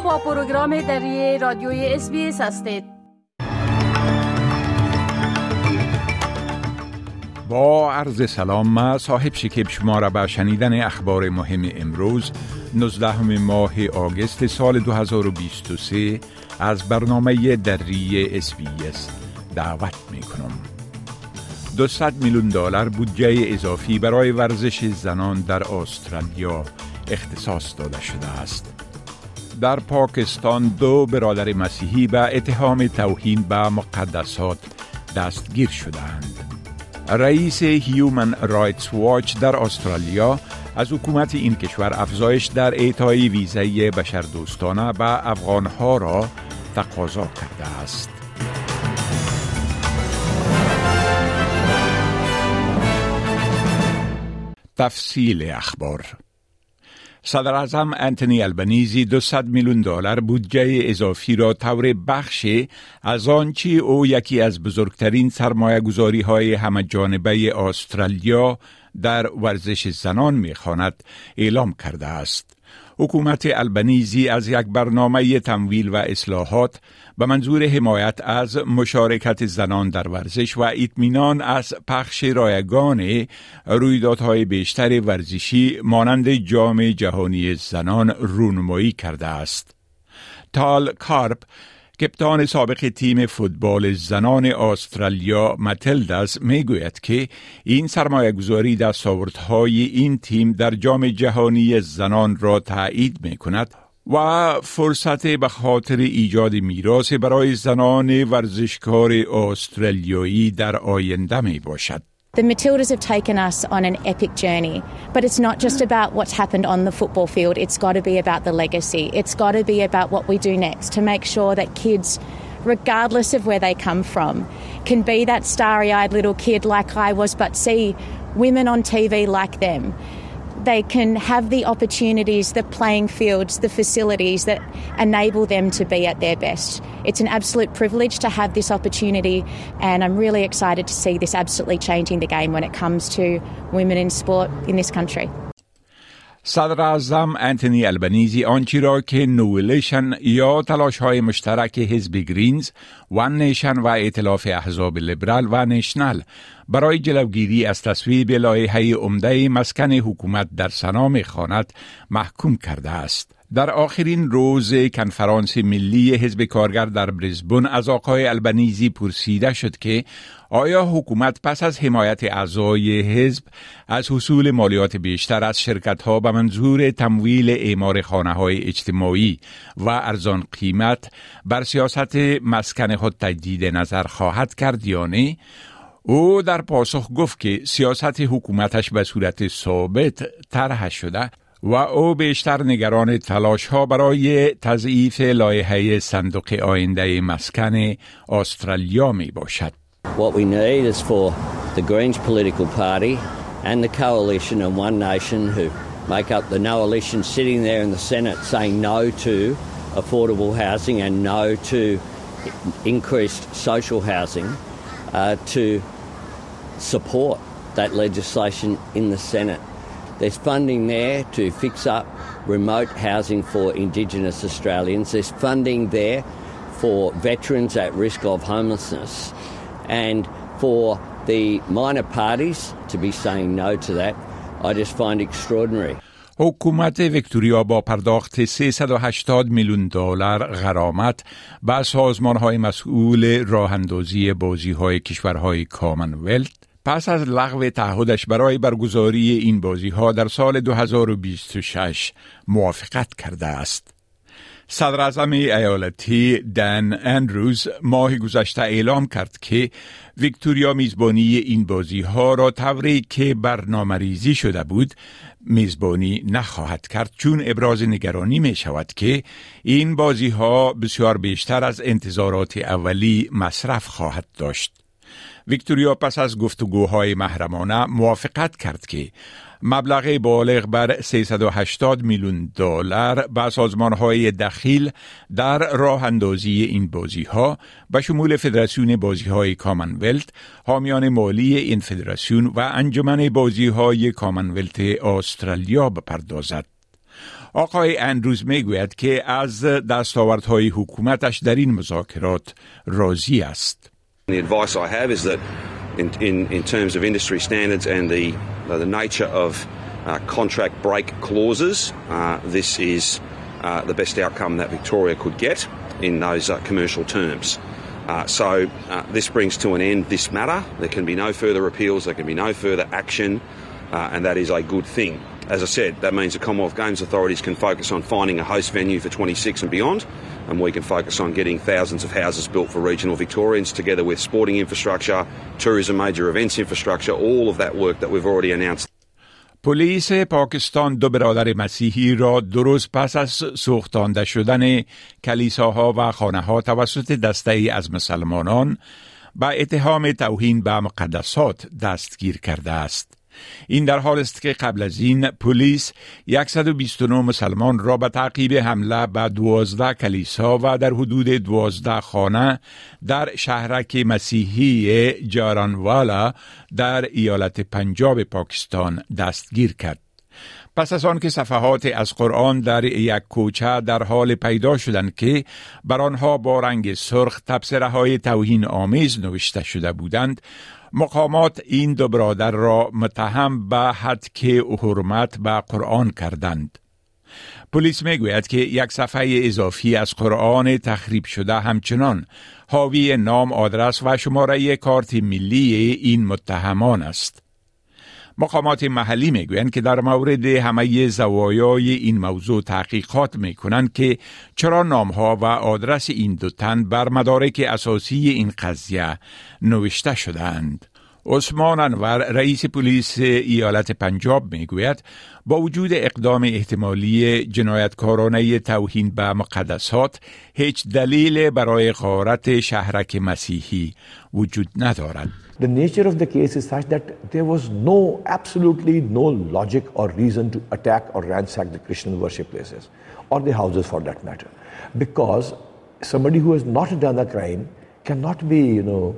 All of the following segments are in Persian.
با پروگرام دری رادیوی SBS هستید با عرض سلام ما صاحب شکیب شما را به شنیدن اخبار مهم امروز 19 ماه آگست سال 2023 از برنامه دری SBS دعوت می کنم 200 میلیون دلار بودجه اضافی برای ورزش زنان در استرالیا اختصاص داده شده است. در پاکستان دو برادر مسیحی به اتهام توهین به مقدسات دستگیر شدند. رئیس هیومن رایتس واچ در استرالیا از حکومت این کشور افزایش در اعطای ویزای بشردوستانه به افغانها را تقاضا کرده است. تفصیل اخبار صدر اعظم انتونی البنیزی 200 میلیون دلار بودجه اضافی را طور بخشی از آنچه او یکی از بزرگترین سرمایه گذاری های همه جانبه استرالیا در ورزش زنان می‌خواند اعلام کرده است. حکومت البنیزی از یک برنامه تمویل و اصلاحات به منظور حمایت از مشارکت زنان در ورزش و اطمینان از پخش رایگان رویدادهای بیشتر ورزشی مانند جام جهانی زنان رونمایی کرده است. تال کارپ کپتان سابق تیم فوتبال زنان استرالیا متلداس می‌گوید که این سرمایه گذاری دستاوردهای این تیم در جام جهانی زنان را تایید می کند و فرصت به خاطر ایجاد میراث برای زنان ورزشکار استرالیایی در آینده می باشد. The Matildas have taken us on an epic journey, but it's not just about what's happened on the football field, it's got to be about the legacy. It's got to be about what we do next to make sure that kids, regardless of where they come from, can be that starry eyed little kid like I was, but see women on TV like them they can have the opportunities, the playing fields, the facilities that enable them to be at their best. It's an absolute privilege to have this opportunity, and I'm really excited to see this absolutely changing the game when it comes to women in sport in this country. صدر اعظم انتونی البنیزی آنچی را که noalition یا تلاش های مشترک حزب Greens One Nation و ائتلاف احزاب لیبرال و نیشنل برای جلوگیری از تصویب لایحه عمده مسکن حکومت در سنا می‌خواند محکوم کرده است. در آخرین روز کنفرانس ملی حزب کارگر در بریزبن از آقای البنیزی پرسیده شد که آیا حکومت پس از حمایت اعضای حزب از حصول مالیات بیشتر از شرکت ها به منظور تمویل اعمار خانه های اجتماعی و ارزان قیمت بر سیاست مسکن خود تجدید نظر خواهد کرد یا نه؟ او در پاسخ گفت که سیاست حکومتش به صورت ثابت طرح شده و او بیشتر نگران تلاش ها برای تضعیف لایحه صندوق آینده مسکن استرالیا می باشد. What we need is for the Greens political party and the coalition and One Nation who make up the coalition sitting there in the Senate saying no to affordable housing and no to increased social housing uh, to support that legislation in the Senate. There's funding there to fix up remote housing for Indigenous Australians. There's funding there for veterans at risk of homelessness. And for the minor parties to be saying no to that, I just find extraordinary. حکومت ویکتوریا با پرداخت 380 میلیون دلار غرامت به سازمان های مسئول راه اندازی بازی های کشورهای کامنولت پس از لغو تعهدش برای برگزاری این بازی ها در سال 2026 موافقت کرده است. صدر ایالتی دن اندروز ماه گذشته اعلام کرد که ویکتوریا میزبانی این بازی ها را طوری که برنامه ریزی شده بود میزبانی نخواهد کرد چون ابراز نگرانی می شود که این بازی ها بسیار بیشتر از انتظارات اولی مصرف خواهد داشت. ویکتوریا پس از گفتگوهای محرمانه موافقت کرد که مبلغ بالغ بر 380 میلیون دلار به سازمان های دخیل در راه اندازی این بازی ها به شمول فدراسیون بازی های کامنولت، حامیان مالی این فدراسیون و انجمن بازی های کامنولت استرالیا بپردازد. آقای اندروز می‌گوید که از دستاوردهای حکومتش در این مذاکرات راضی است. The advice I have is that in, in, in terms of industry standards and the, the nature of uh, contract break clauses, uh, this is uh, the best outcome that Victoria could get in those uh, commercial terms. Uh, so uh, this brings to an end this matter. There can be no further appeals, there can be no further action, and that is a good thing. As I said, that means the Commonwealth Games authorities can focus on finding a host venue for 26 and beyond, and we can focus on getting thousands of houses built for regional Victorians, together with sporting infrastructure, tourism, major events infrastructure, all of that work that we've already announced. پلیس پاکستان دو برادر مسیحی را درست پس از سوختانده شدن کلیساها و خانه ها توسط دسته ای از مسلمانان به اتهام توهین به مقدسات دستگیر کرده است. این در حال است که قبل از این پلیس 129 مسلمان را به تعقیب حمله به 12 کلیسا و در حدود 12 خانه در شهرک مسیحی جارانوالا در ایالت پنجاب پاکستان دستگیر کرد. پس از آن که صفحات از قرآن در یک کوچه در حال پیدا شدند که بر آنها با رنگ سرخ تبصره های توهین آمیز نوشته شده بودند مقامات این دو برادر را متهم به حد که حرمت به قرآن کردند. پلیس می‌گوید که یک صفحه اضافی از قرآن تخریب شده همچنان حاوی نام آدرس و شماره کارت ملی این متهمان است. مقامات محلی می‌گویند که در مورد همه زوایای این موضوع تحقیقات می‌کنند که چرا نامها و آدرس این دو تن بر مدارک اساسی این قضیه نوشته شدند. عثمان انور رئیس پلیس ایالت پنجاب می‌گوید با وجود اقدام احتمالی جنایتکارانه توهین به مقدسات هیچ دلیل برای غارت شهرک مسیحی وجود ندارد. The nature of the case is such that there was no, absolutely no logic or reason to attack or ransack the Christian worship places or the houses for that matter. Because somebody who has not done a crime cannot be, you know,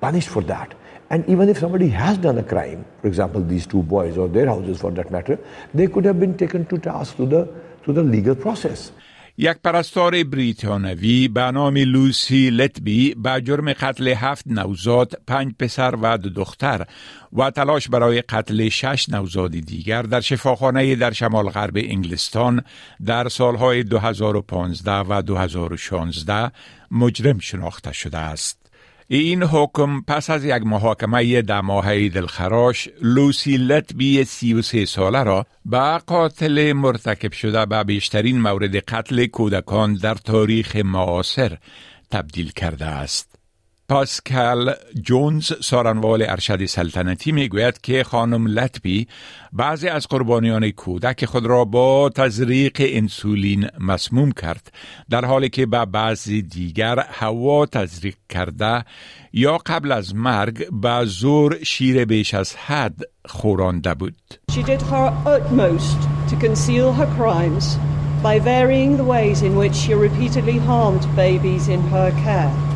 punished for that. And even if somebody has done a crime, for example, these two boys or their houses for that matter, they could have been taken to task through the, through the legal process. یک پرستار بریتانوی به نام لوسی لتبی به جرم قتل هفت نوزاد، پنج پسر و دو دختر و تلاش برای قتل شش نوزاد دیگر در شفاخانه در شمال غرب انگلستان در سالهای 2015 و 2016 مجرم شناخته شده است. این حکم پس از یک محاکمه در ماه دلخراش لوسی لطبی سی و سه ساله را به قاتل مرتکب شده به بیشترین مورد قتل کودکان در تاریخ معاصر تبدیل کرده است. پاسکال جونز سارنوال ارشد سلطنتی می‌گوید که خانم لطبی بعضی از قربانیان کودک خود را با تزریق انسولین مسموم کرد در حالی که به بعضی دیگر هوا تزریق کرده یا قبل از مرگ به زور شیر بیش از حد خورانده بود She did her utmost to conceal her crimes by varying the ways in which she repeatedly harmed babies in her care.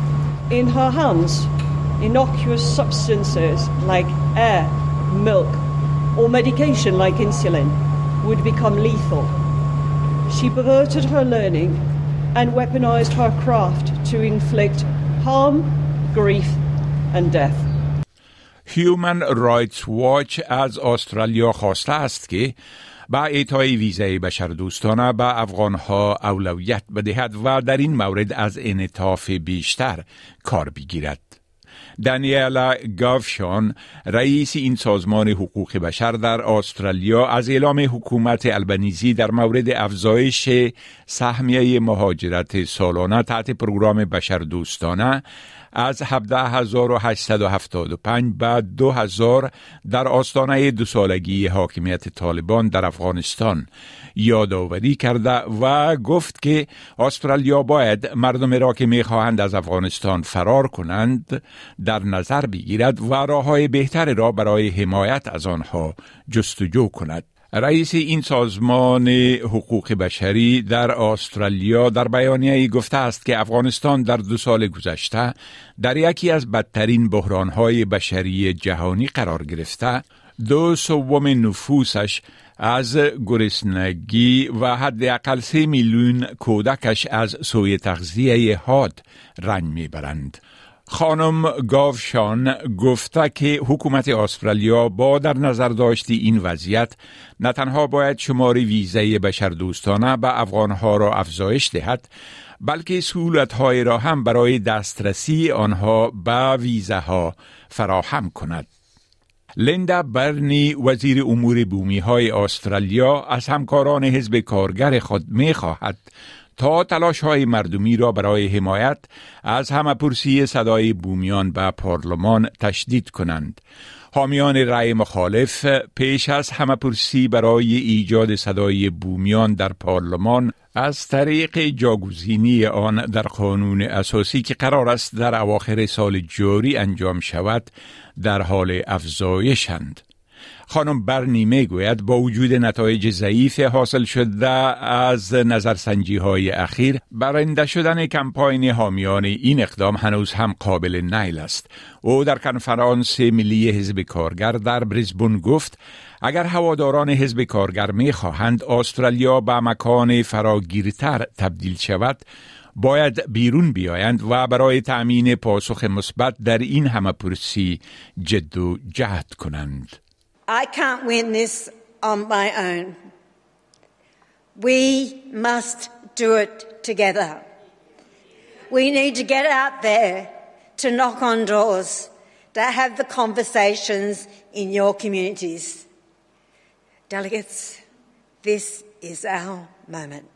In her hands, innocuous substances like air, milk, or medication like insulin would become lethal. She perverted her learning and weaponized her craft to inflict harm, grief, and death. Human Rights Watch از استرالیا خواسته است که با اعطای ویزای بشردوستانه به افغانها اولویت بدهد و در این مورد از انعطاف بیشتر کار بگیرد. دانیالا گافشان رئیس این سازمان حقوق بشر در استرالیا از اعلام حکومت البنیزی در مورد افزایش سهمیه مهاجرت سالانه تحت پروگرام بشردوستانه از 17875 به 2000 در آستانه دو سالگی حاکمیت طالبان در افغانستان یادآوری کرده و گفت که استرالیا باید مردم را که می‌خواهند از افغانستان فرار کنند در نظر بگیرد و راه های بهتر را برای حمایت از آنها جستجو کند. رئیس این سازمان حقوق بشری در استرالیا در بیانیه گفته است که افغانستان در دو سال گذشته در یکی از بدترین بحرانهای بشری جهانی قرار گرفته دو سوم نفوسش از گرسنگی و حداقل سه میلیون کودکش از سوی تغذیه حاد رنج می‌برند. خانم گاوشان گفته که حکومت استرالیا با در نظر داشتی این وضعیت نه تنها باید شمار ویزه بشردوستانه به افغانها را افزایش دهد بلکه سهولت های را هم برای دسترسی آنها به ویزه ها فراهم کند. لندا برنی وزیر امور بومی های استرالیا از همکاران حزب کارگر خود می خواهد تا تلاش های مردمی را برای حمایت از همه پرسی صدای بومیان به پارلمان تشدید کنند. حامیان رأی مخالف پیش از همه پرسی برای ایجاد صدای بومیان در پارلمان از طریق جاگزینی آن در قانون اساسی که قرار است در اواخر سال جاری انجام شود در حال افزایشند. خانم برنی می گوید با وجود نتایج ضعیف حاصل شده از نظرسنجی های اخیر برنده شدن کمپاین حامیان این اقدام هنوز هم قابل نیل است او در کنفرانس ملی حزب کارگر در بریزبون گفت اگر هواداران حزب کارگر می خواهند استرالیا به مکان فراگیرتر تبدیل شود باید بیرون بیایند و برای تأمین پاسخ مثبت در این همه پرسی جد و جهد کنند. I can't win this on my own. We must do it together. We need to get out there to knock on doors, to have the conversations in your communities. Delegates, this is our moment.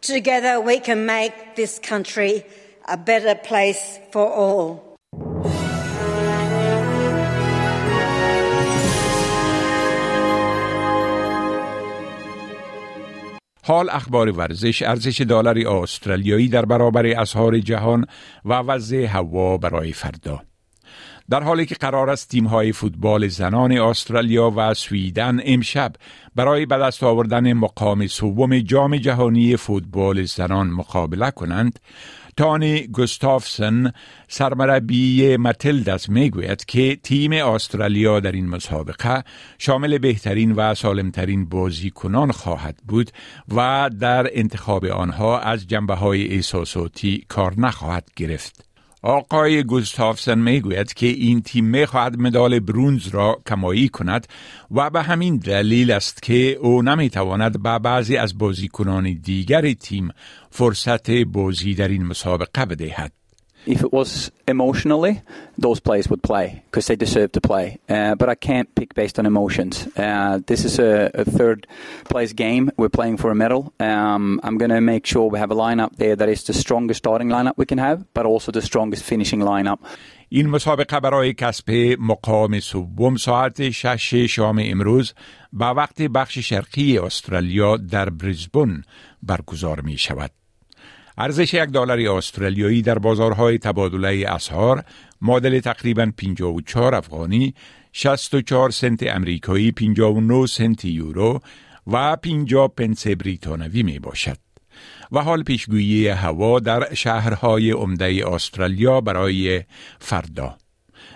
Together we can make this country a better place for all. حال اخبار ورزش ارزش دلار استرالیایی در برابر اسعار جهان و وضع هوا برای فردا. در حالی که قرار است تیم های فوتبال زنان استرالیا و سویدن امشب برای به دست آوردن مقام سوم جام جهانی فوتبال زنان مقابله کنند تانی گستافسن سرمربی متلدس می‌گوید که تیم استرالیا در این مسابقه شامل بهترین و سالمترین بازیکنان خواهد بود و در انتخاب آنها از جنبه های احساساتی کار نخواهد گرفت. آقای گوستافسن می‌گوید که این تیم می‌خواهد مدال برونز را کمایی کند و به همین دلیل است که او نمی‌تواند به بعضی از بازیکنان دیگر تیم فرصت بازی در این مسابقه بدهد. If it was emotionally, those players would play because they deserve to play. Uh, but I can't pick based on emotions. Uh, this is a, a, third place game. We're playing for a medal. Um, I'm going to make sure we have a lineup there that is the strongest starting lineup we can have, but also the strongest finishing lineup. این مسابقه برای کسب مقام سوم ساعت شش شام امروز با وقت بخش شرقی استرالیا در بریزبون برگزار می شود. ارزش یک دلار استرالیایی در بازارهای تبادله اسعار معادل تقریبا 54 افغانی 64 سنت امریکایی 59 سنت یورو و 50 پنس بریتانوی می باشد. و حال پیشگویی هوا در شهرهای عمده استرالیا برای فردا.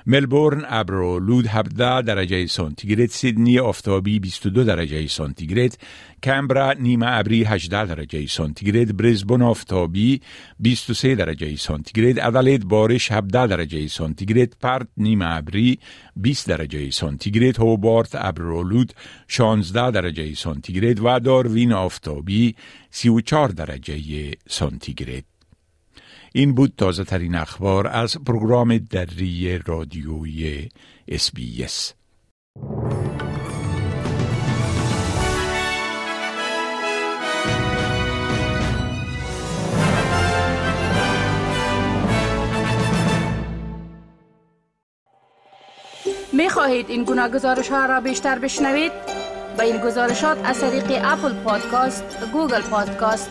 ملبورن ابرولود 17 درجه سانتیگراد سیدنی آفتابی 22 درجه سانتیگراد کمبرا نیمه ابری 18 درجه سانتیگراد برزبون آفتابی 23 درجه سانتیگراد ادلید بارش 17 درجه سانتیگراد پرت نیمه ابری 20 درجه سانتیگراد هوبارت ابرولود 16 درجه سانتیگراد و داروین آفتابی 34 درجه سانتیگراد. این بود تازه ترین اخبار از پروگرام دری رادیوی اسبیس. می خواهید این گناه گزارش ها را بیشتر بشنوید؟ با این گزارشات از طریق اپل پادکاست، Google Podcast،